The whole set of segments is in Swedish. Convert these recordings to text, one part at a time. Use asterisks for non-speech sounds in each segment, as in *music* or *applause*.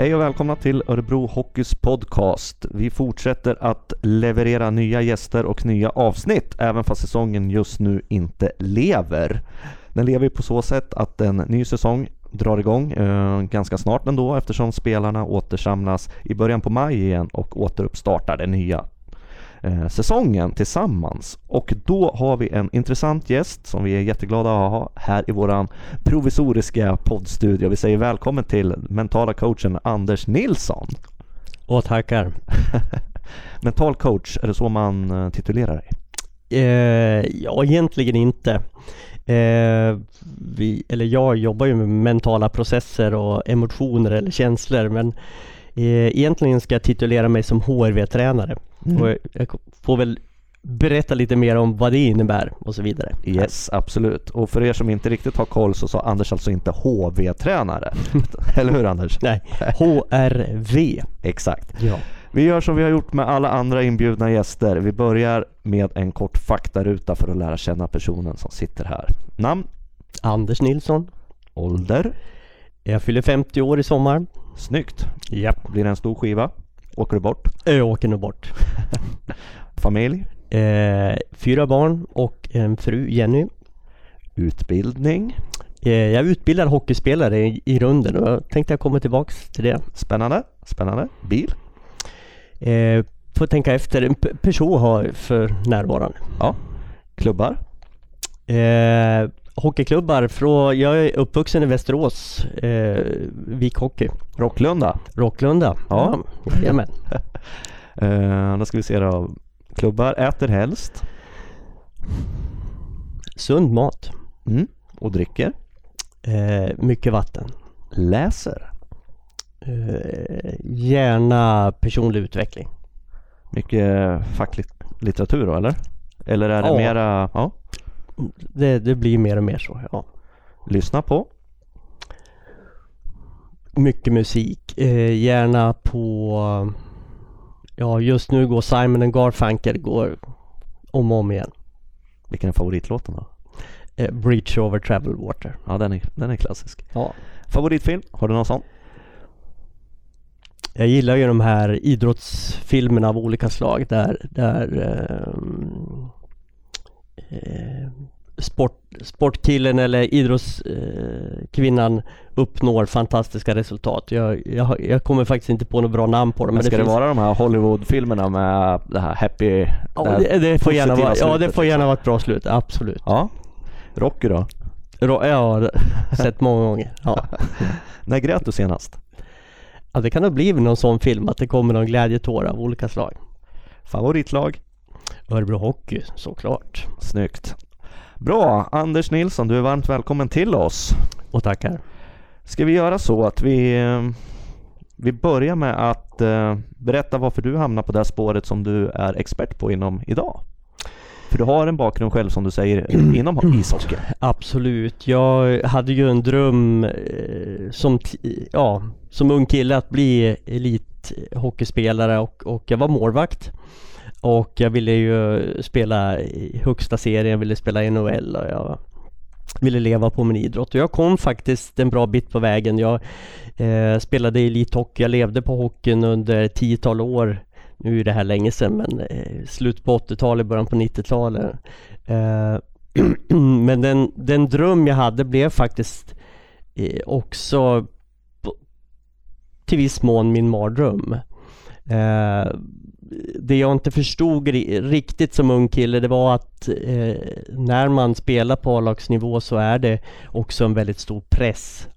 Hej och välkomna till Örebro Hockeys podcast. Vi fortsätter att leverera nya gäster och nya avsnitt även fast säsongen just nu inte lever. Den lever på så sätt att en ny säsong drar igång eh, ganska snart ändå eftersom spelarna återsamlas i början på maj igen och återuppstartar det nya eh, säsongen tillsammans. Och då har vi en intressant gäst som vi är jätteglada att ha här i våran provisoriska poddstudio. Vi säger välkommen till mentala coachen Anders Nilsson. Och tackar. *laughs* Mental coach, är det så man eh, titulerar dig? Eh, ja, egentligen inte. Eh, vi, eller jag jobbar ju med mentala processer och emotioner eller känslor men eh, egentligen ska jag titulera mig som HRV-tränare. Mm. Och jag får väl berätta lite mer om vad det innebär och så vidare. Yes, absolut. Och för er som inte riktigt har koll så sa Anders alltså inte HV-tränare. *laughs* Eller hur Anders? Nej, *laughs* HRV. Exakt. Ja. Vi gör som vi har gjort med alla andra inbjudna gäster. Vi börjar med en kort faktaruta för att lära känna personen som sitter här. Namn, Anders Nilsson. ålder, Jag fyller 50 år i sommar. snyggt. Ja. Blir det en stor skiva? Åker du bort? Jag åker nu bort. *laughs* Familj, Eh, fyra barn och en fru, Jenny. utbildning, Eh, Jag är utbildad hockeyspelare i, i runden och jag tänkte jag kommer tillbaks till det. spännande, spännande. Bil, Eh, får tänka efter. En Peugeot har jag för närvarande. klubbar, Eh, hockeyklubbar från, jag är uppvuxen i Västerås, eh, Vik Hockey, Rocklunda. Rocklunda. Ja. Ja, jajamän. Uh, *laughs* då ska vi se då. Klubbar, äter helst Sund mat. mm. och dricker. Eh, mycket vatten. Läser. Eh, gärna personlig utveckling. Mycket facklig litteratur då eller? Eller är det Ja. mera, ja, Det, det blir mer och mer så, ja. lyssna på? Mycket musik. Eh, gärna på... Ja, just nu går Simon and Garfunkel går om och om igen. Vilken är favoritlåten då? Eh, Bridge over Travel Water. Ja, den är, den är klassisk. Ja. Favoritfilm? Har du någon sån? Jag gillar ju de här idrottsfilmerna av olika slag där, där eh, sport, sportkillen eller idrottskvinnan uppnår fantastiska resultat. Jag, jag, jag kommer faktiskt inte på något bra namn på dem. Men ska det, finns- vara de här Hollywoodfilmerna med det här happy... Ja, det här det, det, får gärna vara, ja, det får gärna liksom? vara ett bra slut, absolut. Ja. Rocky då? Ro- Jag har sett många gånger. Ja. *laughs* När grät du senast? Ja, det kan ha blivit någon sån film att det kommer någon glädjetår av olika slag. Favoritlag? Örebro Hockey, såklart. Snyggt. Bra, Anders Nilsson, du är varmt välkommen till oss. Och tackar. Ska vi göra så att vi, eh, vi börjar med att eh, berätta varför du hamnar på det här spåret som du är expert på inom idag? För du har en bakgrund själv som du säger *clears throat* inom ishockey. Absolut. Jag hade ju en dröm eh, som, ja, som ung kille att bli elithockeyspelare och, och jag var målvakt. Och jag ville ju spela i högsta serien, jag ville spela i NHL och jag ville leva på min idrott. Och jag kom faktiskt en bra bit på vägen. Jag eh, spelade elithockey, jag levde på hockeyn under ett tiotal år. Nu är det här länge sedan men eh, slut på 80-talet, början på 90-talet. Eh, *clears throat* men den, den dröm jag hade blev faktiskt eh, också till viss mån min mardröm. Eh, det jag inte förstod riktigt som ung kille det var att eh, när man spelar på A-lagsnivå så är det också en väldigt stor press.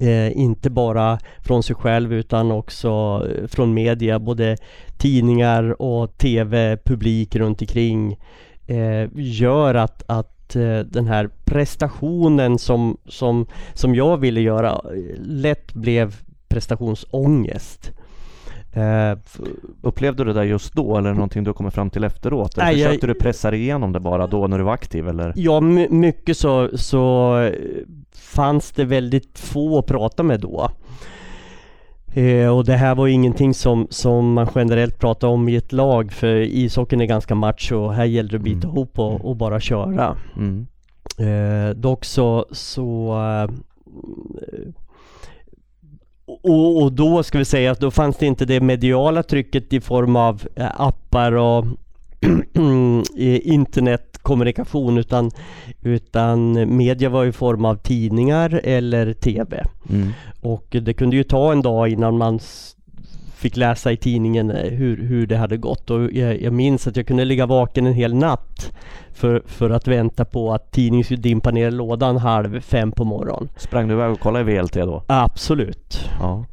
Eh, inte bara från sig själv utan också eh, från media, både tidningar och tv, publik runt omkring eh, gör att, att eh, den här prestationen som, som, som jag ville göra eh, lätt blev prestationsångest. Eh, Upplevde du det där just då eller någonting du kommer fram till efteråt? Eller Nej, jag- försökte du pressa dig igenom det bara då när du var aktiv eller? Ja, my- mycket så, så eh, fanns det väldigt få att prata med då. Eh, och det här var ju ingenting som, som man generellt pratar om i ett lag för ishockeyn är ganska macho och här gäller det att bita Mm. ihop och, och bara köra. Mm. Eh, dock så, så eh, och, och, då ska vi säga att då fanns det inte det mediala trycket i form av eh, appar och *clears throat* internetkommunikation utan, utan media var i form av tidningar eller TV. Mm. Och det kunde ju ta en dag innan man fick läsa i tidningen eh, hur, hur det hade gått och jag, jag minns att jag kunde ligga vaken en hel natt för, för att vänta på att tidningen skulle dimpa ner i lådan halv fem på morgonen. Sprang du iväg och kollade i VLT då? Absolut. Ja.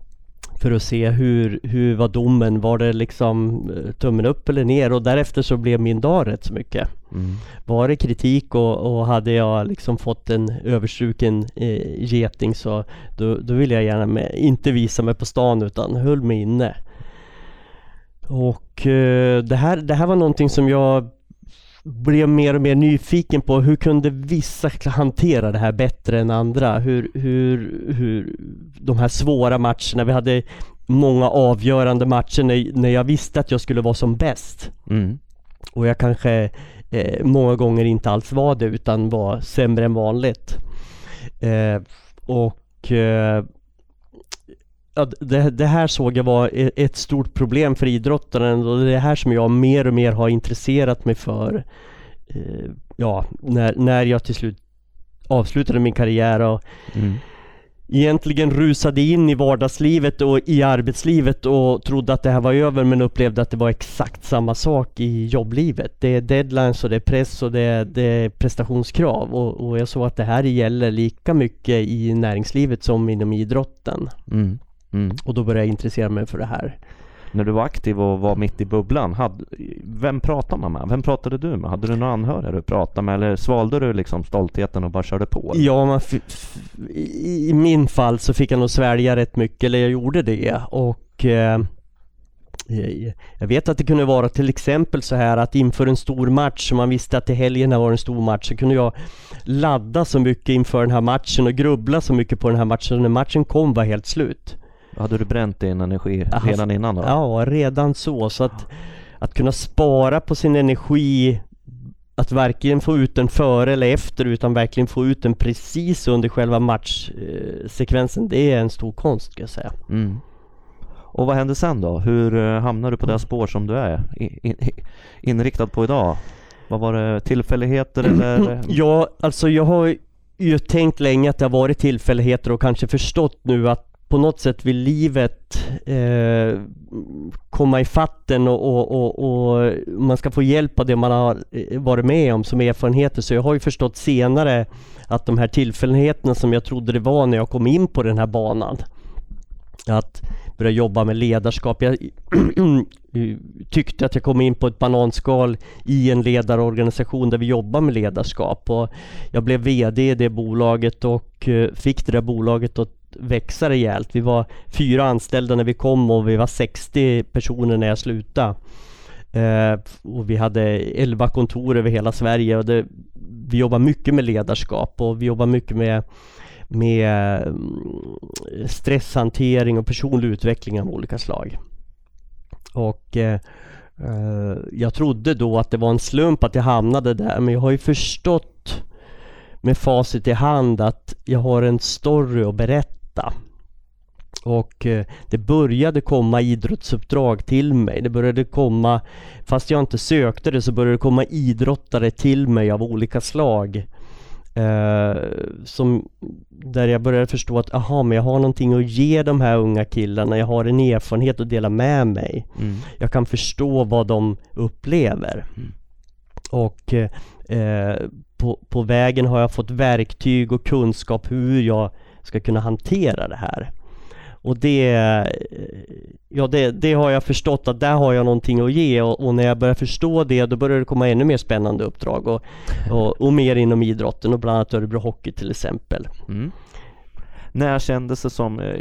För att se hur, hur var domen, var det liksom eh, tummen upp eller ner och därefter så blev min dag rätt så mycket. Mm. Var det kritik och, och, hade jag liksom fått en överstruken eh, geting så då, då ville jag gärna med, inte visa mig på stan utan höll mig inne. Och eh, det, här, det här var någonting som jag blev mer och mer nyfiken på hur kunde vissa hantera det här bättre än andra? Hur, hur, hur de här svåra matcherna, vi hade många avgörande matcher när, när jag visste att jag skulle vara som bäst. Mm. Och jag kanske eh, många gånger inte alls var det utan var sämre än vanligt. Eh, och eh, ja, det, det, här såg jag var e, ett stort problem för idrottaren och det är det här som jag mer och mer har intresserat mig för. Eh, ja, när, när jag till slut avslutade min karriär och mm. egentligen rusade in i vardagslivet och i arbetslivet och trodde att det här var över men upplevde att det var exakt samma sak i jobblivet. Det är deadlines och det är press och det är, det är prestationskrav och, och jag såg att det här gäller lika mycket i näringslivet som inom idrotten. Mm. Mm. Och då började jag intressera mig för det här. När du var aktiv och var mitt i bubblan, hade, vem pratade man med? Vem pratade du med? Hade du några anhöriga du pratade med eller svalde du liksom stoltheten och bara körde på? Eller? Ja, man i min fall så fick jag nog svälja rätt mycket, eller jag gjorde det och eh, jag vet att det kunde vara till exempel så här att inför en stor match, som man visste att i helgen var en stor match, så kunde jag ladda så mycket inför den här matchen och grubbla så mycket på den här matchen, så när matchen kom var helt slut. Hade du bränt din energi redan innan då? Ja, redan så. Så att, att kunna spara på sin energi att verkligen få ut den före eller efter utan verkligen få ut den precis under själva matchsekvensen. Det är en stor konst ska jag säga. Mm. Och vad hände sen då? Hur eh, hamnade du på det spår som du är inriktad på idag? Vad var det tillfälligheter *clears throat* eller? Ja, alltså jag har ju tänkt länge att det har varit tillfälligheter och kanske förstått nu att på något sätt vill livet eh, komma i fatten och, och, och, och, man ska få hjälp av det man har eh, varit med om som erfarenheter. Så jag har ju förstått senare att de här tillfälligheterna som jag trodde det var när jag kom in på den här banan. Att börja jobba med ledarskap. Jag *clears throat* tyckte att jag kom in på ett bananskal i en ledarorganisation där vi jobbar med ledarskap. Och jag blev VD i det bolaget och eh, fick det där bolaget att växa rejält. Vi var fyra anställda när vi kom och vi var 60 personer när jag slutade. Eh, och vi hade 11 kontor över hela Sverige och det, vi jobbar mycket med ledarskap och vi jobbar mycket med, med mm, stresshantering och personlig utveckling av olika slag. Och eh, eh, jag trodde då att det var en slump att jag hamnade där men jag har ju förstått med facit i hand att jag har en story att berätta berätta. Och eh, det började komma idrottsuppdrag till mig. Det började komma, fast jag inte sökte det, så började det komma idrottare till mig av olika slag. Eh, som, där jag började förstå att aha, men jag har någonting att ge de här unga killarna. Jag har en erfarenhet att dela med mig. Mm. Jag kan förstå vad de upplever. Mm. Och eh, på, på vägen har jag fått verktyg och kunskap hur jag ska kunna hantera det här. Och det, ja det, det har jag förstått att där har jag någonting att ge och, och, när jag börjar förstå det då börjar det komma ännu mer spännande uppdrag och, och, och mer inom idrotten och bland annat Örebro Hockey till exempel. Mm. När kändes det som, eh,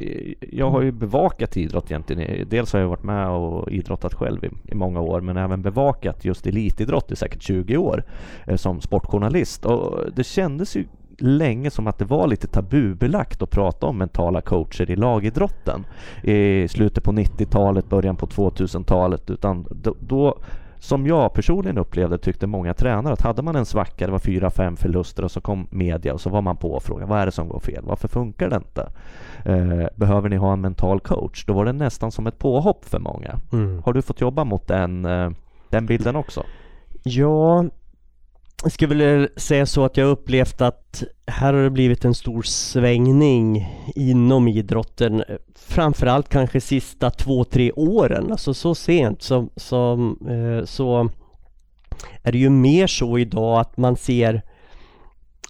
jag har ju bevakat idrott egentligen, dels har jag varit med och idrottat själv i, i många år men även bevakat just elitidrott i säkert 20 år eh, som sportjournalist och det kändes ju länge som att det var lite tabubelagt att prata om mentala coacher i lagidrotten i slutet på 90-talet, början på 2000-talet utan då, då som jag personligen upplevde tyckte många tränare att hade man en svacka, det var fyra, fem förluster och så kom media och så var man på och frågade vad är det som går fel? Varför funkar det inte? Eh, behöver ni ha en mental coach? Då var det nästan som ett påhopp för många. Mm. Har du fått jobba mot den, eh, den bilden också? Ja, jag skulle vilja säga så att jag upplevt att här har det blivit en stor svängning inom idrotten. Framförallt kanske sista två, tre åren, alltså så sent som, som eh, så är det ju mer så idag att man ser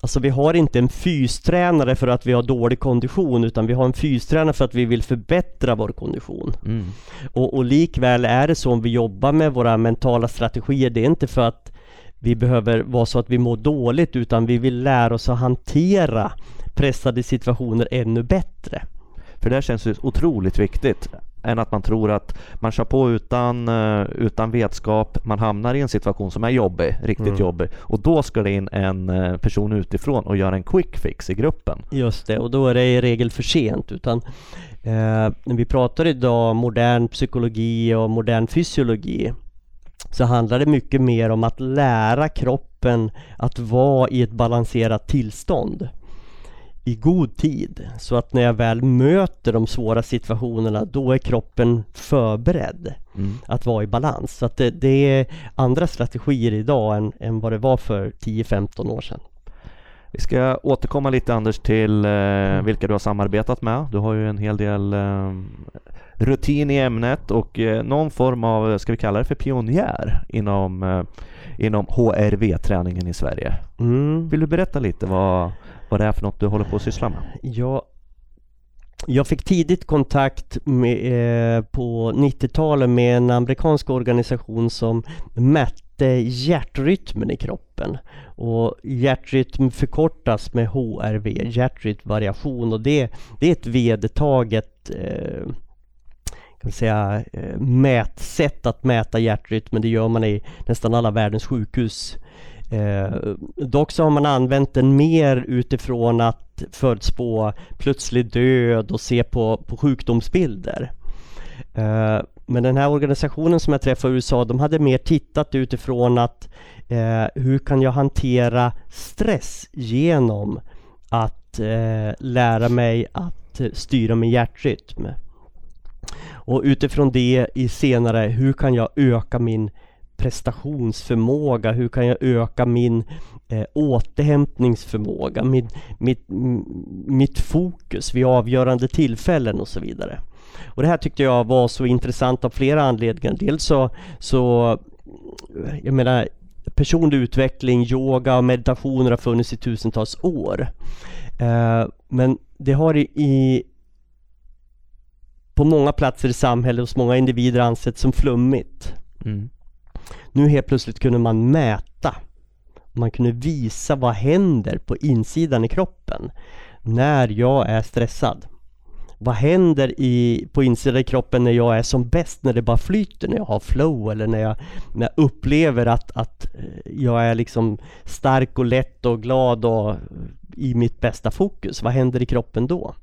Alltså vi har inte en fystränare för att vi har dålig kondition utan vi har en fystränare för att vi vill förbättra vår kondition. Mm. Och, och likväl är det så om vi jobbar med våra mentala strategier, det är inte för att vi behöver vara så att vi mår dåligt utan vi vill lära oss att hantera pressade situationer ännu bättre. För det känns ju otroligt viktigt än att man tror att man kör på utan, eh, utan vetskap, man hamnar i en situation som är jobbig, riktigt mm. jobbig och då ska det in en eh, person utifrån och göra en quick fix i gruppen. Just det, och då är det i regel för sent utan eh, när vi pratar idag modern psykologi och modern fysiologi så handlar det mycket mer om att lära kroppen att vara i ett balanserat tillstånd i god tid så att när jag väl möter de svåra situationerna då är kroppen förberedd mm. att vara i balans. Så att det, det, är andra strategier idag än, än vad det var för 10-15 år sedan. Vi ska återkomma lite Anders till eh, mm. vilka du har samarbetat med. Du har ju en hel del eh, rutin i ämnet och eh, någon form av, ska vi kalla det för pionjär inom, eh, inom HRV-träningen i Sverige. Mm. Vill du berätta lite vad, vad det är för något du håller på att syssla med? Ja, jag fick tidigt kontakt med, eh, på 90-talet med en amerikansk organisation som mätte hjärtrytmen i kroppen. Och hjärtrytm förkortas med HRV, hjärtrytmvariation och det, det är ett vedertaget eh, kan säga, eh, mät, sätt att mäta hjärtrytmen. Det gör man i nästan alla världens sjukhus. Eh, dock så har man använt den mer utifrån att förutspå plötslig död och se på, på sjukdomsbilder. Eh, men den här organisationen som jag träffade i USA, de hade mer tittat utifrån att eh, hur kan jag hantera stress genom att eh, lära mig att eh, styra min hjärtrytm. Och utifrån det i senare, hur kan jag öka min prestationsförmåga? Hur kan jag öka min eh, återhämtningsförmåga? Min, mitt, mitt fokus vid avgörande tillfällen och så vidare. Och det här tyckte jag var så intressant av flera anledningar. Dels så, så jag menar personlig utveckling, yoga och meditationer har funnits i tusentals år. Eh, men det har i, i på många platser i samhället hos många individer ansetts som flummigt. Mm. Nu helt plötsligt kunde man mäta. Man kunde visa vad händer på insidan i kroppen när jag är stressad. Vad händer i, på insidan i kroppen när jag är som bäst, när det bara flyter, när jag har flow eller när jag, när jag upplever att, att eh, jag är liksom stark och lätt och glad och i mitt bästa fokus. Vad händer i kroppen då?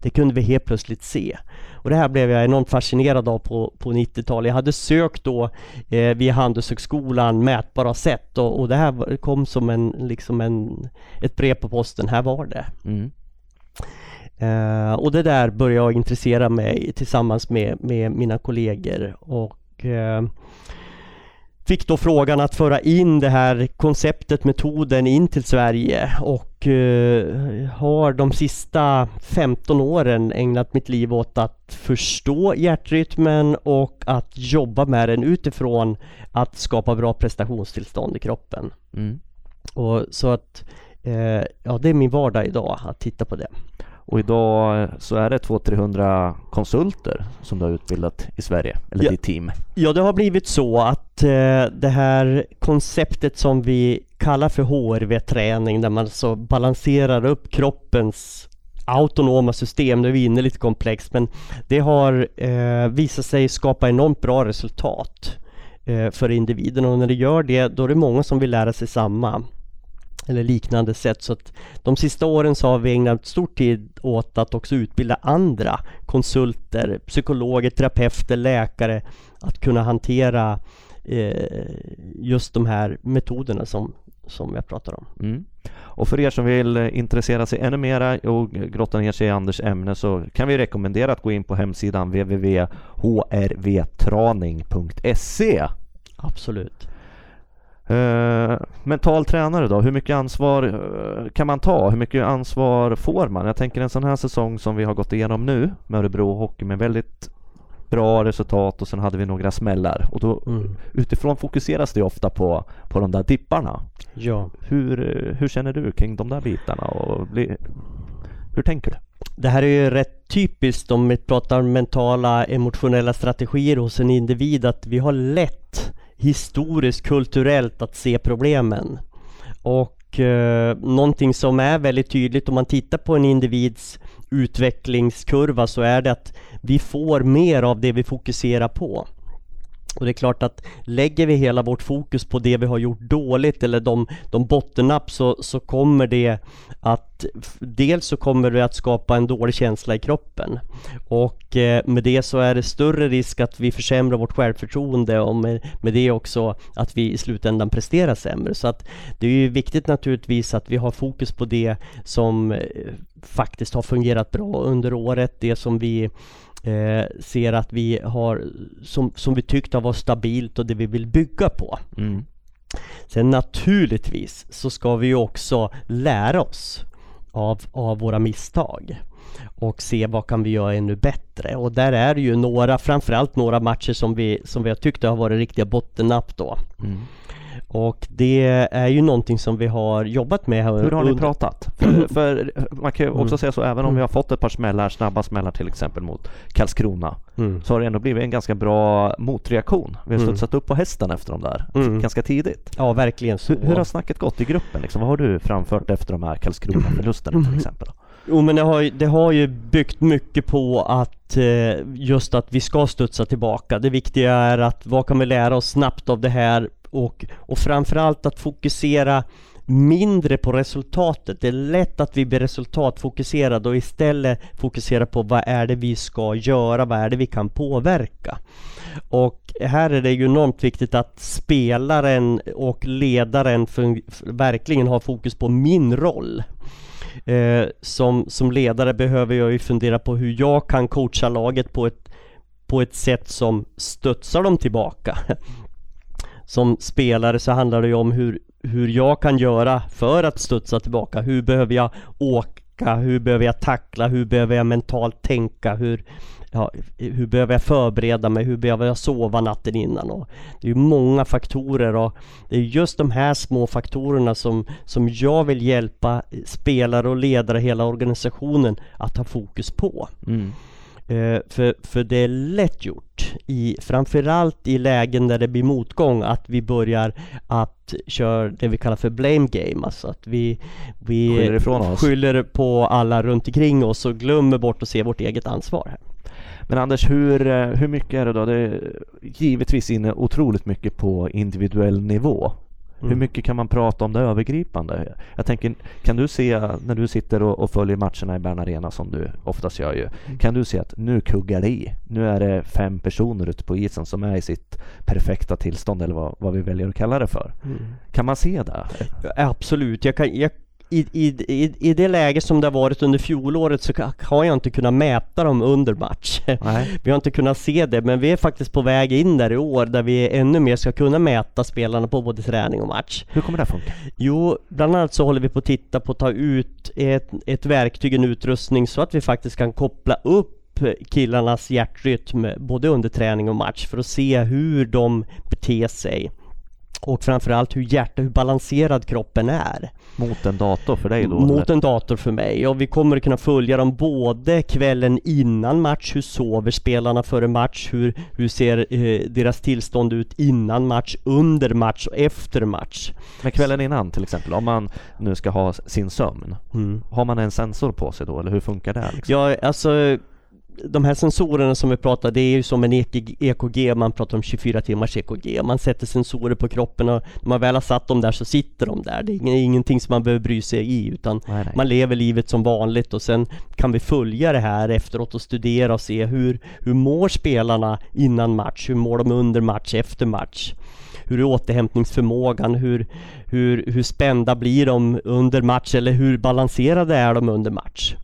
Det kunde vi helt plötsligt se. Och det här blev jag enormt fascinerad av på, på 90-talet. Jag hade sökt då eh, via Handelshögskolan mätbara sätt och, och det här kom som en, liksom en, ett brev på posten. Här var det. Mm. Eh, och det där började jag intressera mig tillsammans med, med mina kollegor och eh, fick då frågan att föra in det här konceptet, metoden in till Sverige och uh, har de sista 15 åren ägnat mitt liv åt att förstå hjärtrytmen och att jobba med den utifrån att skapa bra prestationstillstånd i kroppen. Mm. Och så att uh, ja, det är min vardag idag att titta på det. Och idag så är det 200-300 konsulter som du har utbildat i Sverige, eller ja, ditt team. Ja, det har blivit så att eh, det här konceptet som vi kallar för HRV-träning, där man så balanserar upp kroppens autonoma system, nu är vi inne lite komplext, men det har eh, visat sig skapa enormt bra resultat eh, för individen. Och när det gör det, då är det många som vill lära sig samma eller liknande sätt. Så att de sista åren så har vi ägnat stor tid åt att också utbilda andra konsulter, psykologer, terapeuter, läkare att kunna hantera eh, just de här metoderna som, som jag pratar om. Mm. Och för er som vill eh, intressera sig ännu mera och grotta ner sig i Anders ämne så kan vi rekommendera att gå in på hemsidan www.hrvtraning.se Absolut. Uh, mental tränare då, hur mycket ansvar uh, kan man ta? Hur mycket ansvar får man? Jag tänker en sån här säsong som vi har gått igenom nu med Örebro Hockey med väldigt bra resultat och sen hade vi några smällar och då mm. utifrån fokuseras det ofta på, på de där dipparna. Ja. Hur, hur känner du kring de där bitarna och bli, hur tänker du? Det här är ju rätt typiskt om vi pratar mentala emotionella strategier hos en individ att vi har lätt historiskt kulturellt att se problemen. Och eh, någonting som är väldigt tydligt om man tittar på en individs utvecklingskurva så är det att vi får mer av det vi fokuserar på. Och det är klart att lägger vi hela vårt fokus på det vi har gjort dåligt eller de, de bottennapp så, så kommer det att dels så kommer det att skapa en dålig känsla i kroppen och eh, med det så är det större risk att vi försämrar vårt självförtroende och med, med det också att vi i slutändan presterar sämre. Så att det är ju viktigt naturligtvis att vi har fokus på det som eh, faktiskt har fungerat bra under året, det som vi eh, ser att vi har, som, som vi tyckte varit stabilt och det vi vill bygga på. Mm. Sen naturligtvis så ska vi också lära oss av, av våra misstag och se vad kan vi göra ännu bättre. Och där är det ju några, framförallt några matcher som vi, som vi har tyckt har varit riktiga bottennapp då. Mm. Och det är ju någonting som vi har jobbat med. Hur har ni pratat? *clears throat* För, för man kan ju också mm. säga så, även om mm. vi har fått ett par smällar, snabba smällar till exempel mot Karlskrona, mm. så har det ändå blivit en ganska bra motreaktion. Vi har mm. studsat upp på hästen efter de där, mm. ganska tidigt. Ja, verkligen så. Hur, hur, har snacket gått i gruppen? Liksom? Vad har du framfört efter de här Karlskrona-förlusterna till exempel? Jo men det har, det har ju byggt mycket på att eh, just att vi ska studsa tillbaka. Det viktiga är att vad kan vi lära oss snabbt av det här och, och framförallt att fokusera mindre på resultatet. Det är lätt att vi blir resultatfokuserade och istället fokusera på vad är det vi ska göra, vad är det vi kan påverka. Och här är det ju enormt viktigt att spelaren och ledaren verkligen har fokus på min roll. Eh, som, som ledare behöver jag ju fundera på hur jag kan coacha laget på ett, på ett sätt som studsar dem tillbaka som spelare så handlar det ju om hur, hur jag kan göra för att studsa tillbaka. Hur behöver jag åka? Hur behöver jag tackla? Hur behöver jag mentalt tänka? Hur, ja, hur behöver jag förbereda mig? Hur behöver jag sova natten innan? Och det är ju många faktorer och det är just de här små faktorerna som, som jag vill hjälpa spelare och ledare, hela organisationen att ha fokus på. Mm. Uh, för, för det är lätt gjort, i, framförallt i lägen där det blir motgång, att vi börjar att köra det vi kallar för blame game. Alltså att vi, vi skyller, skyller på alla runt omkring oss och glömmer bort att se vårt eget ansvar. Här. Men Anders, hur, eh, hur mycket är det då? Det är givetvis inne otroligt mycket på individuell nivå. Mm. Hur mycket kan man prata om det övergripande? Jag tänker, kan du se när du sitter och, och följer matcherna i Bern Arena som du oftast gör ju. Mm. Kan du se att nu kuggar det i? Nu är det fem personer ute på isen som är i sitt perfekta tillstånd eller vad, vad vi väljer att kalla det för. Mm. Kan man se det? Absolut. Jag kan, jag i, i, i, det läge som det har varit under fjolåret så har jag inte kunnat mäta dem under match. Nej. *laughs* Vi har inte kunnat se det, men vi är faktiskt på väg in där i år där vi ännu mer ska kunna mäta spelarna på både träning och match. Hur kommer det funka? Jo, bland annat så håller vi på att titta på att ta ut ett, ett verktyg, en utrustning så att vi faktiskt kan koppla upp killarnas hjärtrytm både under träning och match för att se hur de beter sig och framförallt hur hjärta, hur balanserad kroppen är. Mot en dator för dig då? Mot eller? en dator för mig och vi kommer kunna följa dem både kvällen innan match, hur sover spelarna före match, hur, hur ser eh, deras tillstånd ut innan match, under match och efter match. Men kvällen innan till exempel, om man nu ska ha sin sömn, mm. har man en sensor på sig då eller hur funkar det? Liksom? Ja, alltså de här sensorerna som vi pratar, det är ju som en EKG, man pratar om 24 timmars EKG. Man sätter sensorer på kroppen och när man väl har satt dem där så sitter de där. Det är ingenting som man behöver bry sig i utan nej, nej. man lever livet som vanligt och sen kan vi följa det här efteråt och studera och se hur, hur mår spelarna innan match? Hur mår de under match, efter match? hur är återhämtningsförmågan? Hur, hur, hur spända blir de under match? Eller hur balanserade är de under match?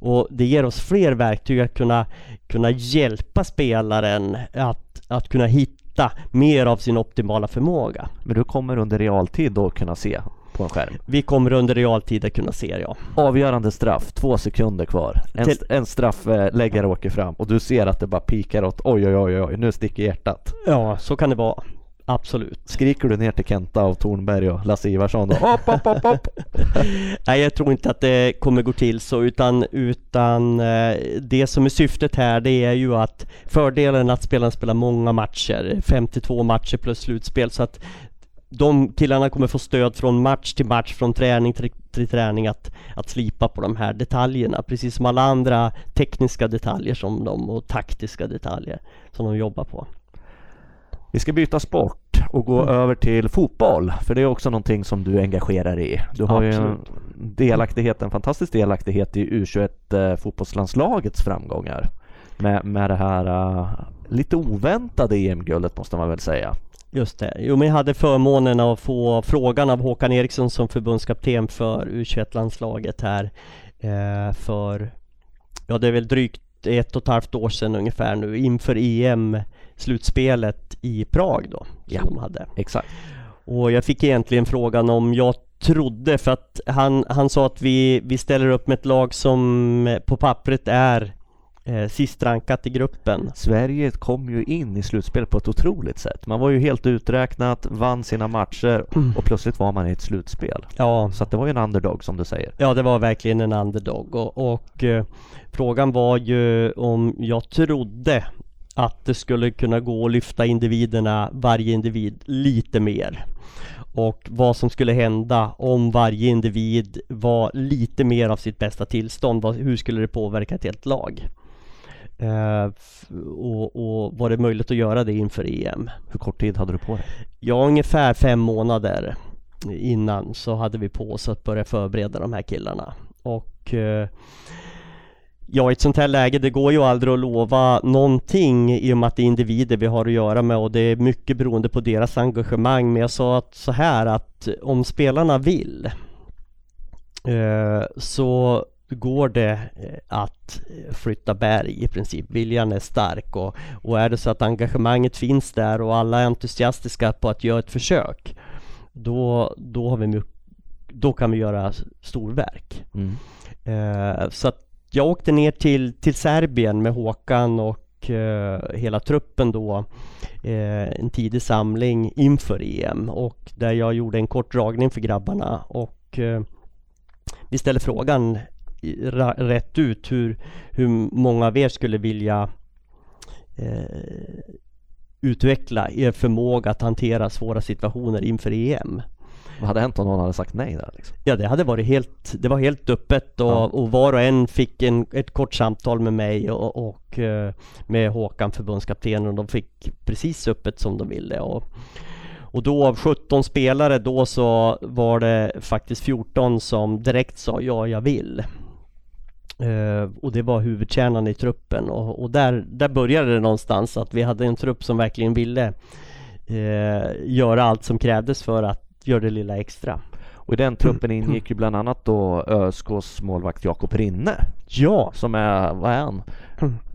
Och det ger oss fler verktyg att kunna, kunna hjälpa spelaren att, att kunna hitta mer av sin optimala förmåga. Men du kommer under realtid då kunna se på en skärm? Vi kommer under realtid att kunna se ja. Avgörande straff, två sekunder kvar. En, Till... en straffläggare åker fram och du ser att det bara pikar åt oj oj oj oj, nu sticker hjärtat. Ja, så kan det vara. Absolut. Skriker du ner till Kenta och Tornberg och Lasse Ivarsson då? Hopp, hopp, hopp, hopp. *laughs* Nej, jag tror inte att det kommer gå till så utan, utan eh, det som är syftet här det är ju att fördelen att spelarna spelar många matcher, 52 matcher plus slutspel så att de killarna kommer få stöd från match till match, från träning till, till träning att, att slipa på de här detaljerna precis som alla andra tekniska detaljer som de och taktiska detaljer som de jobbar på. Vi ska byta sport och gå mm. över till fotboll, för det är också någonting som du engagerar i. Du har Absolut. ju en delaktighet, en fantastisk delaktighet i U21 eh, fotbollslandslagets framgångar med, med det här uh, lite oväntade EM-guldet måste man väl säga. Just det. Jo, men jag hade förmånen att få frågan av Håkan Eriksson som förbundskapten för U21-landslaget här eh, för, ja det är väl drygt ett och ett halvt år sedan ungefär nu inför EM slutspelet i Prag då. Ja, de hade. exakt. Och jag fick egentligen frågan om jag trodde, för att han, han sa att vi, vi ställer upp med ett lag som på pappret är eh, sist rankat i gruppen. Sverige kom ju in i slutspelet på ett otroligt sätt. Man var ju helt uträknat, vann sina matcher mm. och plötsligt var man i ett slutspel. Ja. Så det var ju en underdog som du säger. Ja, det var verkligen en underdog och, och eh, frågan var ju om jag trodde att det skulle kunna gå att lyfta individerna, varje individ, lite mer. Och vad som skulle hända om varje individ var lite mer av sitt bästa tillstånd. Hur skulle det påverka ett helt lag? Uh, och, och, var det möjligt att göra det inför EM? Hur kort tid hade du på dig? Ja, ungefär fem månader innan så hade vi på oss att börja förbereda de här killarna. Och uh, Ja, i ett sånt här läge, det går ju aldrig att lova någonting i och med att det är individer vi har att göra med och det är mycket beroende på deras engagemang. Men jag sa att så här att om spelarna vill eh, så går det eh, att flytta berg i princip. Viljan är stark och, och är det så att engagemanget finns där och alla är entusiastiska på att göra ett försök då, då, har vi, då kan vi göra storverk. Mm. Eh, så att jag åkte ner till, till Serbien med Håkan och eh, hela truppen då eh, en tidig samling inför EM och där jag gjorde en kort dragning för grabbarna och eh, vi ställde frågan rätt ut hur, hur många av er skulle vilja eh, utveckla er förmåga att hantera svåra situationer inför EM. Vad hade hänt om någon hade sagt nej där? Liksom? Ja det hade varit helt, det var helt öppet och, ja. och var och en fick en, ett kort samtal med mig och, och eh, med Håkan förbundskaptenen och de fick precis öppet som de ville. Och, och då av 17 spelare då så var det faktiskt 14 som direkt sa ja jag vill. Uh, och det var huvudkärnan i truppen och, och, där, där började det någonstans att vi hade en trupp som verkligen ville uh, göra allt som krävdes för att gör det lilla extra. Och i den truppen ingick ju bland annat då ÖSKs målvakt Jakob Rinne. Ja! Som är, vad är han?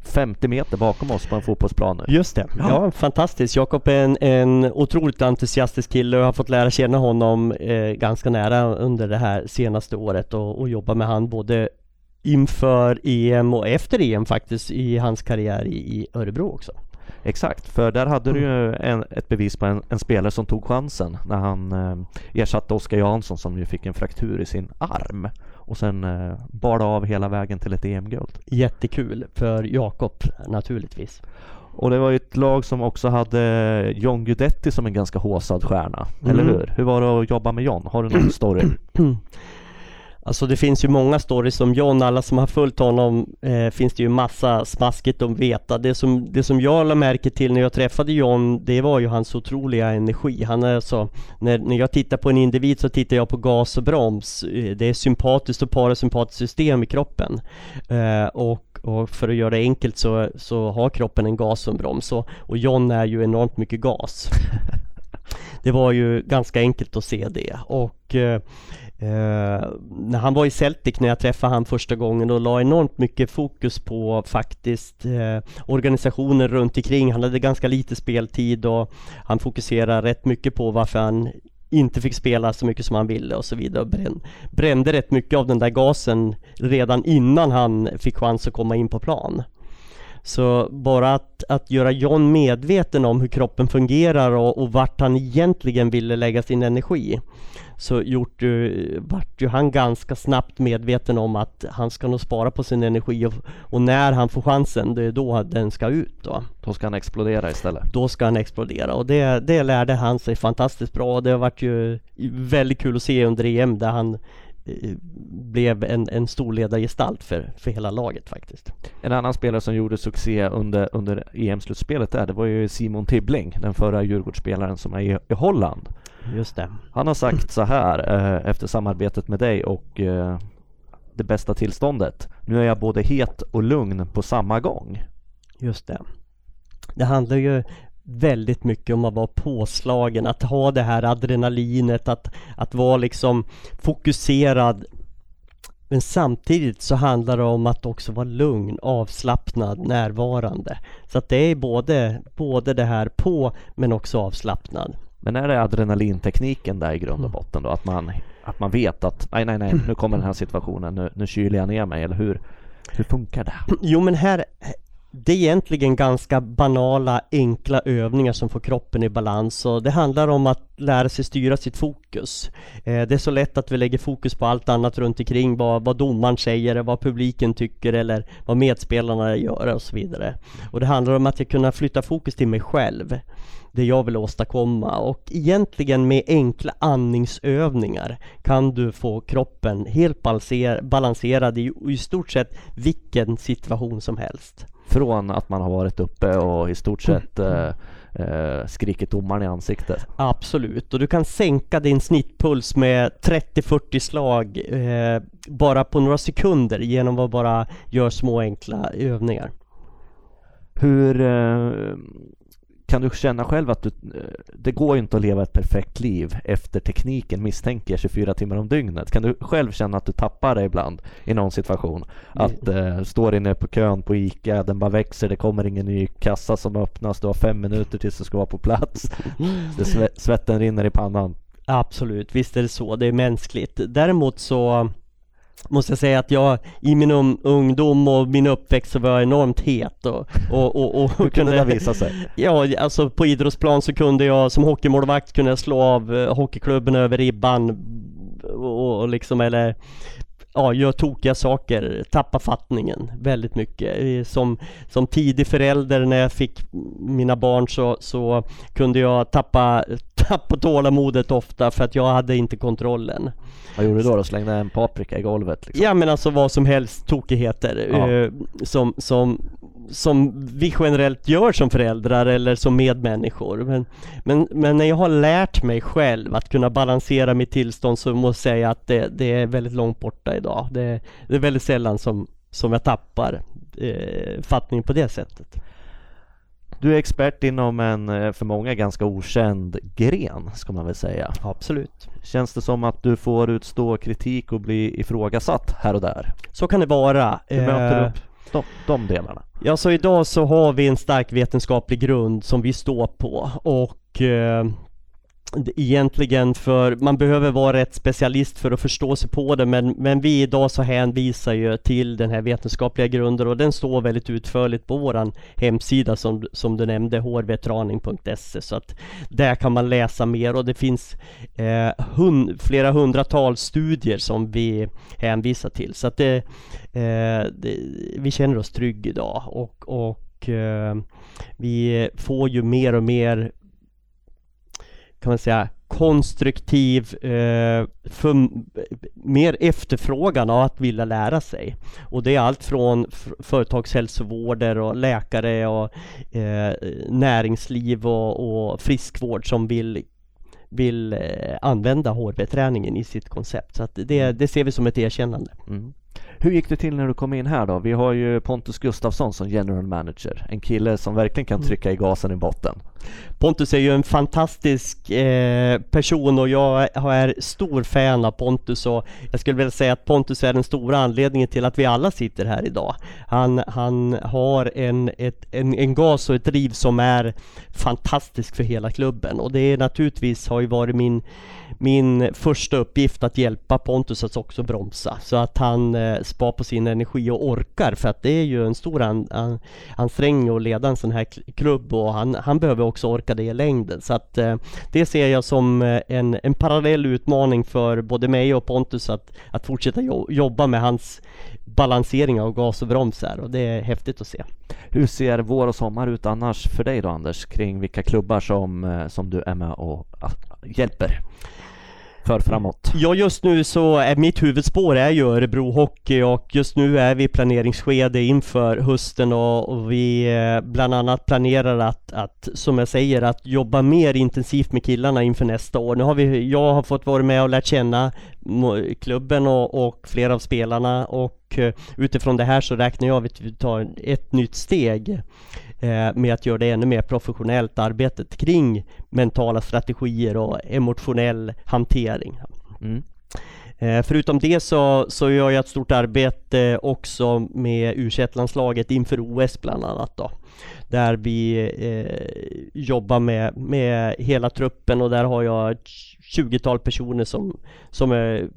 50 meter bakom oss på en fotbollsplan nu. Just det, ja, ja fantastiskt. Jakob är en, en otroligt entusiastisk kille och jag har fått lära känna honom eh, ganska nära under det här senaste året och, och jobba med han både inför EM och efter EM faktiskt i hans karriär i, i Örebro också. Exakt, för där hade du ju en, ett bevis på en, en, spelare som tog chansen när han eh, ersatte Oskar Jansson som ju fick en fraktur i sin arm och sen eh, bar det av hela vägen till ett EM-guld. Jättekul för Jakob naturligtvis. Och det var ju ett lag som också hade John Guidetti som en ganska håsad stjärna, mm. eller hur? Hur var det att jobba med John? Har du någon story? *clears throat* Alltså det finns ju många stories om John, alla som har följt honom eh, finns det ju massa smaskigt att veta. Det som, det som jag lade märke till när jag träffade John, det var ju hans otroliga energi. Han är alltså, när, när jag tittar på en individ så tittar jag på gas och broms. Eh, det är sympatiskt och parasympatiskt system i kroppen. Eh, och, och, för att göra det enkelt så, så har kroppen en gas och en broms. Och, och John är ju enormt mycket gas. *laughs* det var ju ganska enkelt att se det. Och eh, Eh, när han var i Celtic när jag träffade han första gången och la enormt mycket fokus på faktiskt eh, organisationen runt omkring. Han hade ganska lite speltid och han fokuserade rätt mycket på varför han inte fick spela så mycket som han ville och så vidare. Brän, brände rätt mycket av den där gasen redan innan han fick chans att komma in på plan. Så bara att, att göra John medveten om hur kroppen fungerar och, och vart han egentligen ville lägga sin energi så gjort, uh, vart ju han ganska snabbt medveten om att han ska nog spara på sin energi och, och när han får chansen, det är då den ska ut då. Då ska han explodera istället? Då ska han explodera och det, det lärde han sig fantastiskt bra. Det har varit ju väldigt kul att se under EM där han eh, blev en, en stor ledargestalt för, för hela laget faktiskt. En annan spelare som gjorde succé under, under EM-slutspelet där, det var ju Simon Tibbling, den förra Djurgårdsspelaren som är i, i Holland. Just det. Han har sagt så här eh, efter samarbetet med dig och eh, det bästa tillståndet. Nu är jag både het och lugn på samma gång. Just det. Det handlar ju väldigt mycket om att vara påslagen, att ha det här adrenalinet, att, att vara liksom fokuserad. Men samtidigt så handlar det om att också vara lugn, avslappnad, närvarande. Så att det är både, både det här på men också avslappnad. Men är det adrenalintekniken där i grund och mm. botten då? Att man, att man vet att nej, nej, nej, nu kommer den här situationen, nu, nu kyler jag ner mig, eller hur? Hur funkar det? Jo men här, det är egentligen ganska banala, enkla övningar som får kroppen i balans och det handlar om att lära sig styra sitt fokus. Eh, det är så lätt att vi lägger fokus på allt annat runt omkring, vad, vad domaren säger, vad publiken tycker eller vad medspelarna gör och så vidare. Och det handlar om att jag kunna flytta fokus till mig själv det jag vill åstadkomma och egentligen med enkla andningsövningar kan du få kroppen helt balanserad i, i stort sett vilken situation som helst. Från att man har varit uppe och i stort sett eh, eh, skrikit domaren i ansiktet? Absolut, och du kan sänka din snittpuls med 30-40 slag eh, bara på några sekunder genom att bara göra små enkla övningar. Hur eh, kan du känna själv att du, eh, det går inte att leva ett perfekt liv efter tekniken misstänker jag 24 timmar om dygnet. Kan du själv känna att du tappar det ibland i någon situation? Att äh, står inne på kön på ICA, den bara växer, det kommer ingen ny kassa som öppnas, du har fem minuter tills du ska vara på plats. Det svetten rinner i pannan. Absolut, visst är det så, det är mänskligt. Däremot så måste jag säga att jag i min um, ungdom och min uppväxt så var jag enormt het och, och, och, och kunde det visa sig? Ja, alltså på idrottsplan så kunde jag som hockeymålvakt kunde jag slå av uh, hockeyklubben över ribban och, och liksom eller ja, gör tokiga saker, tappa fattningen väldigt mycket. Som, som tidig förälder när jag fick mina barn så, så kunde jag tappa, tappa tålamodet ofta för att jag hade inte kontrollen. Vad gjorde du då? då? Slängde en paprika i golvet? Liksom? Ja men alltså vad som helst tokigheter ja. eh, som, som, som vi generellt gör som föräldrar eller som medmänniskor. Men, men, men när jag har lärt mig själv att kunna balansera mitt tillstånd så måste jag säga att det, det är väldigt långt borta idag. Det, det är väldigt sällan som, som jag tappar eh, fattning på det sättet. Du är expert inom en eh, för många ganska okänd gren, ska man väl säga. Absolut. Känns det som att du får utstå kritik och bli ifrågasatt här och där? Så kan det vara. Hur möter du eh, upp de, de delarna? Ja, så idag så har vi en stark vetenskaplig grund som vi står på och eh, egentligen för man behöver vara rätt specialist för att förstå sig på det men, men vi idag så hänvisar ju till den här vetenskapliga grunden och den står väldigt utförligt på våran hemsida som, som du nämnde hrvetraning.se så att där kan man läsa mer och det finns eh, hund, flera hundratals studier som vi hänvisar till. Så att det, eh, det, vi känner oss trygga idag och, och eh, vi får ju mer och mer kan man säga konstruktiv, eh, för, mer efterfrågan av att vilja lära sig. Och det är allt från företagshälsovårder och läkare och eh, näringsliv och, och friskvård som vill vill eh, använda HRV-träningen i sitt koncept. Så det, det ser vi som ett erkännande. Mm. Hur gick det till när du kom in här då? Vi har ju Pontus Gustafsson som general manager. En kille som verkligen kan mm. trycka i gasen i botten. Pontus är ju en fantastisk eh, person och jag är stor fan av Pontus och jag skulle vilja säga att Pontus är den stora anledningen till att vi alla sitter här idag. Han, han har en, ett, en, en gas och ett driv som är fantastisk för hela klubben och det är naturligtvis har ju varit min min första uppgift att hjälpa Pontus att också bromsa så att han eh, spar på sin energi och orkar för att det är ju en stor an, an, ansträngning att leda en sån här klubb och han, han behöver också orka det i längden så att eh, det ser jag som eh, en, en parallell utmaning för både mig och Pontus att, att fortsätta jo, jobba med hans balansering av gas och bromsar och det är häftigt att se. Hur ser vår och sommar ut annars för dig då Anders kring vilka klubbar som, eh, som du är med och ah, hjälper? För framåt? Ja just nu så är mitt huvudspår är ju Örebro Hockey och just nu är vi i planeringsskede inför hösten och, vi eh, bland annat planerar att, att, som jag säger, att jobba mer intensivt med killarna inför nästa år. Nu har vi, jag har fått vara med och lärt känna klubben och, och flera av spelarna och eh, utifrån det här så räknar jag att vi tar ett nytt steg med att göra det ännu mer professionellt arbetet kring mentala strategier och emotionell hantering. Mm. Eh, förutom det så, så gör jag ett stort arbete också med u landslaget inför OS bland annat då. Där vi eh, jobbar med, med hela truppen och där har jag ett 20-tal personer som, som är,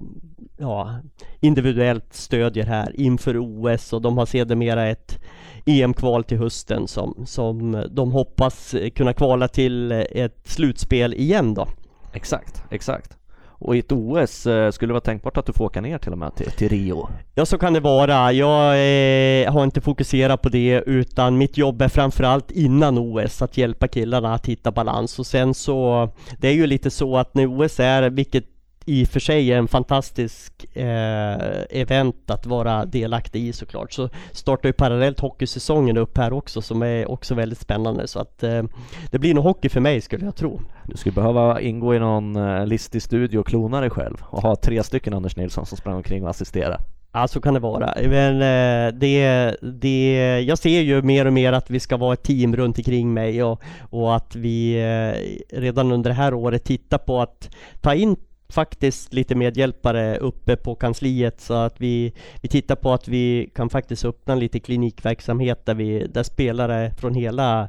ja, individuellt stödjer här inför OS och de har sedermera ett EM-kval till hösten som, som de hoppas kunna kvala till ett slutspel igen då. Exakt, exakt. Och i ett OS eh, skulle det vara tänkbart att du får åka ner till och med till, till Rio? Ja så kan det vara. Jag eh, har inte fokuserat på det utan mitt jobb är framförallt innan OS att hjälpa killarna att hitta balans och sen så Det är ju lite så att när OS är, vilket i och för sig en fantastisk eh, event att vara delaktig i såklart. Så startar ju parallellt hockeysäsongen upp här också som är också väldigt spännande. Så att eh, det blir nog hockey för mig skulle jag tro. Du skulle behöva ingå i någon eh, listig studio och klona dig själv och ha tre stycken Anders Nilsson som sprang omkring och assisterade. Ja, så kan det vara. Men eh, det, det, jag ser ju mer och mer att vi ska vara ett team runt omkring mig och, och att vi eh, redan under det här året tittar på att ta in faktiskt lite medhjälpare uppe på kansliet så att vi, vi tittar på att vi kan faktiskt öppna lite klinikverksamhet där, vi, där spelare från hela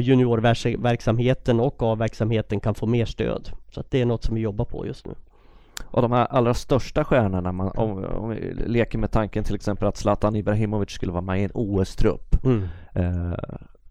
juniorverksamheten och A-verksamheten kan få mer stöd. Så att det är något som vi jobbar på just nu. Och de här allra största stjärnorna, man, om, om vi leker med tanken till exempel att Zlatan Ibrahimovic skulle vara med i en OS-trupp. Mm. Eh,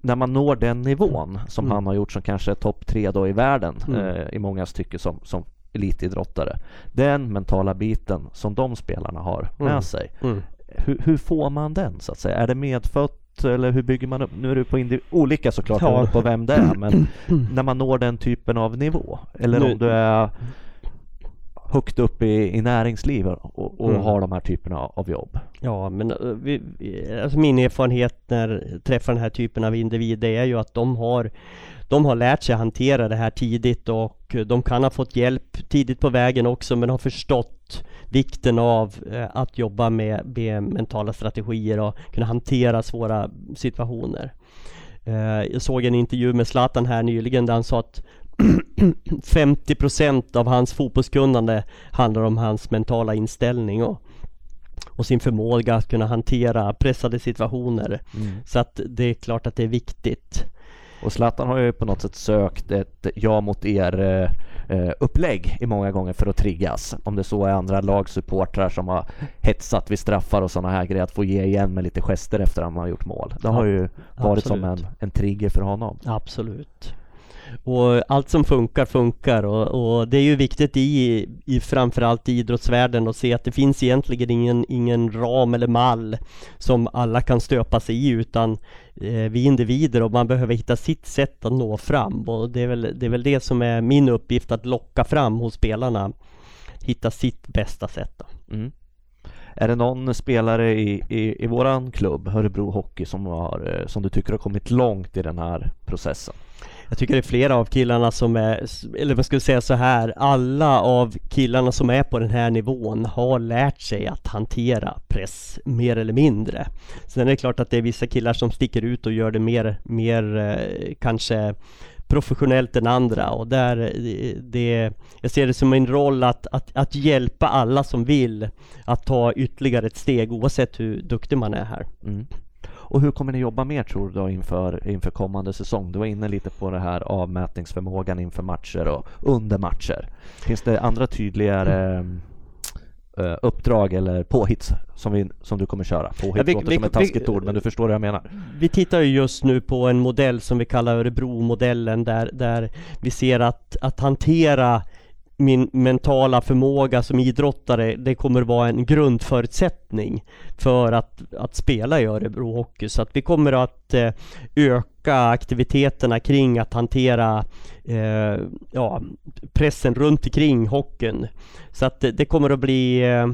när man når den nivån som mm. han har gjort som kanske topp tre då i världen mm. eh, i många stycken som, som elitidrottare. Den mentala biten som de spelarna har med mm. sig. Mm. Hur, hur, får man den så att säga? Är det medfött eller hur bygger man upp? Nu är det på olika såklart ja. på vem det är men *clears throat* när man når den typen av nivå eller nu. om du är högt upp i, i näringslivet och, och mm. har de här typerna av jobb. Ja, men eh, vi, alltså min erfarenhet när jag träffar den här typen av individer är ju att de har de har lärt sig hantera det här tidigt och de kan ha fått hjälp tidigt på vägen också men har förstått vikten av eh, att jobba med, med mentala strategier och kunna hantera svåra situationer. Eh, jag såg en intervju med Zlatan här nyligen där han sa att *clears throat* 50% av hans fotbollskunnande handlar om hans mentala inställning och, och sin förmåga att kunna hantera pressade situationer. Mm. Så att det är klart att det är viktigt. Och Zlatan har ju på något sätt sökt ett ja mot er eh, eh, upplägg i många gånger för att triggas. Om det så är andra lagsupportrar som har hetsat vid straffar och sådana här grejer, att få ge igen med lite gester efter att man har gjort mål. Det har ju varit Absolut. som en, en trigger för honom. Absolut och allt som funkar funkar och, och, det är ju viktigt i, i framförallt i idrottsvärlden att se att det finns egentligen ingen, ingen ram eller mall som alla kan stöpa sig i utan eh, vi är individer och man behöver hitta sitt sätt att nå fram och det är, väl, det är väl det som är min uppgift att locka fram hos spelarna. Hitta sitt bästa sätt. Mm. Är det någon spelare i, i, i våran klubb, Örebro Hockey, som, har, eh, som du tycker har kommit långt i den här processen? Jag tycker det är flera av killarna som är, eller man skulle säga så här, alla av killarna som är på den här nivån har lärt sig att hantera press mer eller mindre. Sen är det klart att det är vissa killar som sticker ut och gör det mer, mer eh, kanske professionellt än andra och där det, jag ser det som min roll att, att, att hjälpa alla som vill att ta ytterligare ett steg oavsett hur duktig man är här. Mm. Och hur kommer ni jobba mer tror du då inför, inför kommande säsong? Du var inne lite på det här avmätningsförmågan inför matcher och under matcher. Finns det andra tydligare mm uppdrag eller påhitt som, vi, som du kommer köra. Påhitt ja, vi, låter vi, som ett taskigt vi, ord men du förstår vad jag menar. Vi tittar ju just nu på en modell som vi kallar Örebro-modellen där, där vi ser att, att hantera min mentala förmåga som idrottare, det kommer vara en grundförutsättning för att, att spela i Örebro Hockey. Så att vi kommer att eh, öka aktiviteterna kring att hantera eh, ja, pressen runt omkring hockeyn. Så att det, kommer att bli eh,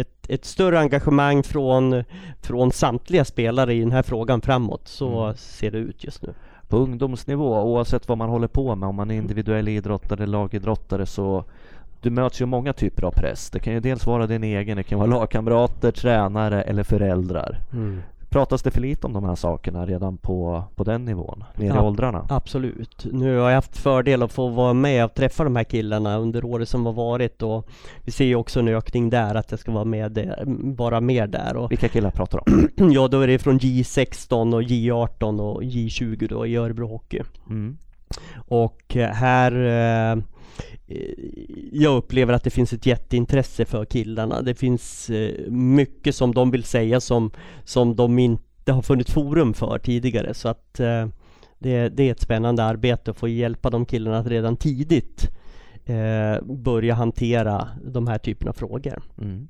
ett, ett, större engagemang från, från samtliga spelare i den här frågan framåt. Så mm. ser det ut just nu på ungdomsnivå, oavsett vad man håller på med, om man är individuell idrottare, lagidrottare, så du möts ju av många typer av press. Det kan ju dels vara din egen, det kan vara lagkamrater, tränare eller föräldrar. Mm. Pratas det för lite om de här sakerna redan på, på den nivån, ner ja, i åldrarna? Absolut. Nu har jag haft fördel att få vara med och träffa de här killarna under året som har varit och vi ser ju också en ökning där, att jag ska vara med, bara mer där. Och, Vilka killar pratar du om? *clears throat* ja, då är det från J16 och J18 och J20 då i Örebro Hockey. Mm. Och här eh, Eh, jag upplever att det finns ett jätteintresse för killarna. Det finns eh, mycket som de vill säga som, som de inte har funnit forum för tidigare. Så att eh, det, det är ett spännande arbete att få hjälpa de killarna att redan tidigt börja hantera de här typerna av frågor. Mm.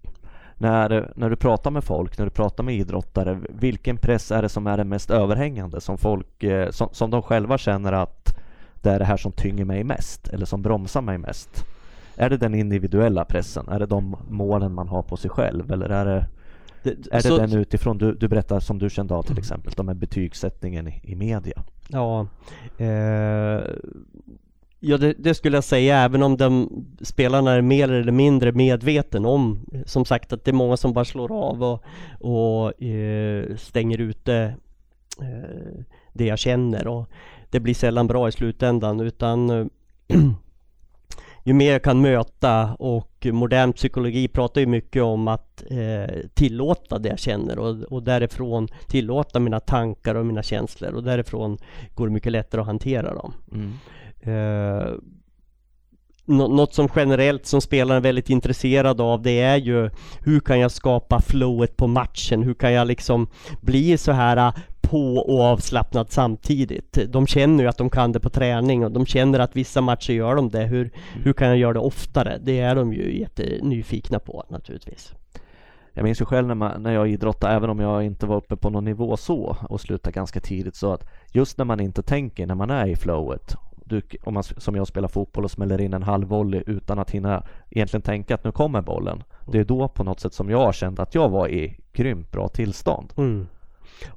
När, när du pratar med folk, när du pratar med idrottare, vilken press är det som är den mest överhängande som folk, som, som de själva känner att det är det här som tynger mig mest eller som bromsar mig mest? Är det den individuella pressen? Är det de målen man har på sig själv eller är det det, är det den utifrån du, du berättar som du kände av till exempel, de här betygssättningen i, i media? Ja, eh, ja det, det, skulle jag säga även om de spelarna är mer eller mindre medveten om som sagt att det är många som bara slår av och, och eh, stänger ute eh, det jag känner och det blir sällan bra i slutändan utan eh, *clears throat* ju mer jag kan möta och modern psykologi pratar ju mycket om att eh, tillåta det jag känner och, och därifrån tillåta mina tankar och mina känslor och därifrån går det mycket lättare att hantera dem. Mm. Eh, något som generellt som spelaren är väldigt intresserad av det är ju hur kan jag skapa flowet på matchen? Hur kan jag liksom bli så här på och avslappnad samtidigt. De känner ju att de kan det på träning och de känner att vissa matcher gör de det. Hur, hur kan jag göra det oftare? Det är de ju jättenyfikna på naturligtvis. Jag minns ju själv när, man, när jag idrottade, även om jag inte var uppe på någon nivå så och slutade ganska tidigt, så att just när man inte tänker, när man är i flowet du, om man som jag spelar fotboll och smäller in en halv volley utan att hinna egentligen tänka att nu kommer bollen. Det är då på något sätt som jag kände att jag var i grymt bra tillstånd. Mm.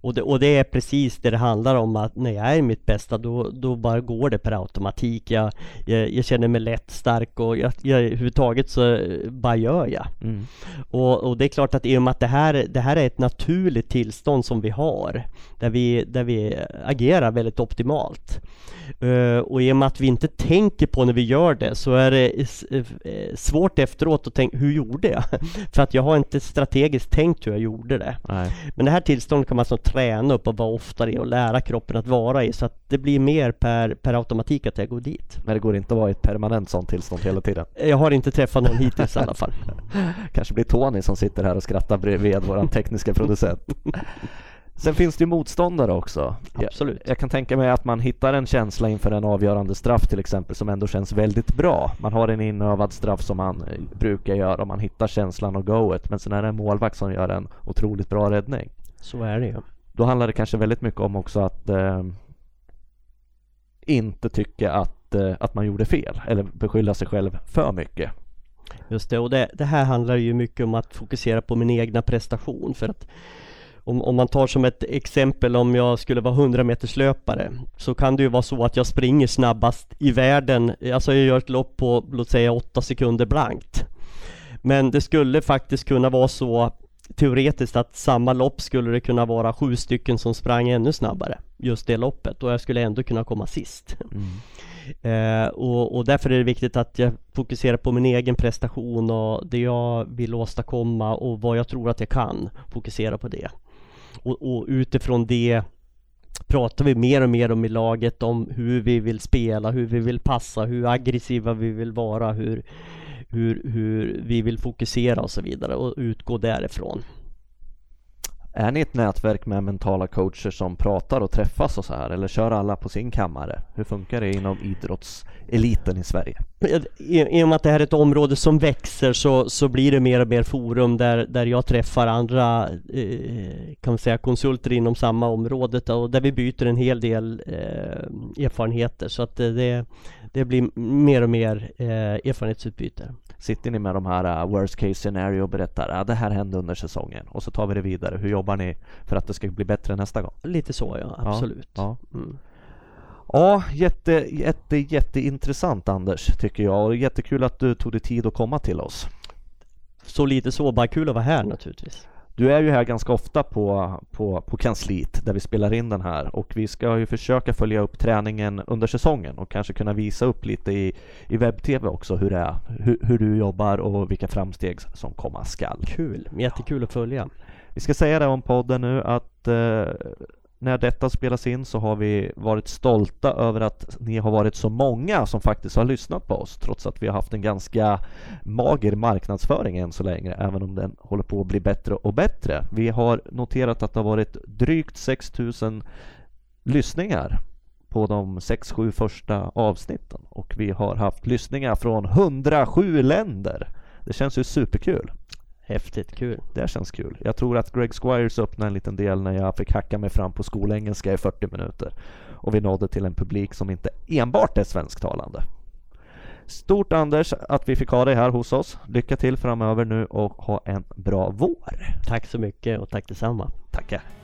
Och det, och det är precis det det handlar om att när jag är i mitt bästa då, då bara går det per automatik. Jag, jag, jag känner mig lätt, stark och jag, jag, överhuvudtaget så bara gör jag. Mm. Och, och, det är klart att i och med att det här, det här är ett naturligt tillstånd som vi har där vi, där vi agerar väldigt optimalt. Uh, och i och med att vi inte tänker på när vi gör det så är det uh, svårt efteråt att tänka, hur gjorde jag? *laughs* För att jag har inte strategiskt tänkt hur jag gjorde det. Nej. Men det här tillståndet kan man så träna upp och vara oftare i och lära kroppen att vara i så att det blir mer per, per automatik att jag går dit. Men det går inte att vara i ett permanent sånt tillstånd hela tiden? Jag har inte träffat någon hittills i alla fall. *laughs* Kanske blir Tony som sitter här och skrattar bredvid våran tekniska producent. *laughs* Sen finns det ju motståndare också. Absolut. Jag, jag, kan tänka mig att man hittar en känsla inför en avgörande straff till exempel som ändå känns väldigt bra. Man har en inövad straff som man eh, brukar göra och man hittar känslan och goet. Men sen är det en målvakt som gör en otroligt bra räddning. Så är det ju. Då handlar det kanske väldigt mycket om också att eh, inte tycka att, eh, att man gjorde fel eller beskylla sig själv för mycket. Just det, och det, det, här handlar ju mycket om att fokusera på min egna prestation för att om, om man tar som ett exempel om jag skulle vara 100 meters löpare så kan det ju vara så att jag springer snabbast i världen, alltså jag gör ett lopp på låt säga 8 sekunder blankt. Men det skulle faktiskt kunna vara så teoretiskt att samma lopp skulle det kunna vara sju stycken som sprang ännu snabbare just det loppet och jag skulle ändå kunna komma sist. Mm. *laughs* Eh, och, och, därför är det viktigt att jag fokuserar på min egen prestation och det jag vill åstadkomma och vad jag tror att jag kan. Fokusera på det. Och, och utifrån det pratar vi mer och mer om i laget om hur vi vill spela, hur vi vill passa, hur aggressiva vi vill vara, hur, hur, hur vi vill fokusera och så vidare och utgå därifrån. Är ni ett nätverk med mentala coacher som pratar och träffas och så här eller kör alla på sin kammare? Hur funkar det inom idrottseliten i Sverige? I, I och med att det här är ett område som växer så, så blir det mer och mer forum där, där jag träffar andra eh, kan man säga, konsulter inom samma område och där vi byter en hel del eh, erfarenheter så att det, det blir mer och mer eh, erfarenhetsutbyte. Sitter ni med de här uh, worst case scenario och berättar att uh, det här hände under säsongen och så tar vi det vidare. Hur jobbar ni för att det ska bli bättre nästa gång? Lite så ja, absolut. Ja, ja. Mm. ja jätte, jätte, jätteintressant Anders tycker jag och jättekul att du tog dig tid att komma till oss. Så lite så, bara kul att vara här naturligtvis. Du är ju här ganska ofta på, på, på kansliet där vi spelar in den här och vi ska ju försöka följa upp träningen under säsongen och kanske kunna visa upp lite i, i webb-tv också hur det är, hur, hur, du jobbar och vilka framsteg som komma skall. Kul, jättekul att följa. Vi ska säga det om podden nu att eh, när detta spelas in så har vi varit stolta över att ni har varit så många som faktiskt har lyssnat på oss trots att vi har haft en ganska mager marknadsföring än så länge även om den håller på att bli bättre och bättre. Vi har noterat att det har varit drygt 6000 lyssningar på de 6-7 första avsnitten och vi har haft lyssningar från 107 länder. Det känns ju superkul. Häftigt, kul. Det känns kul. Jag tror att Greg Squires öppnade en liten del när jag fick hacka mig fram på skolengelska i 40 minuter. Och vi nådde till en publik som inte enbart är svensktalande. Stort Anders att vi fick ha dig här hos oss. Lycka till framöver nu och ha en bra vår. Tack så mycket och tack detsamma. Tackar.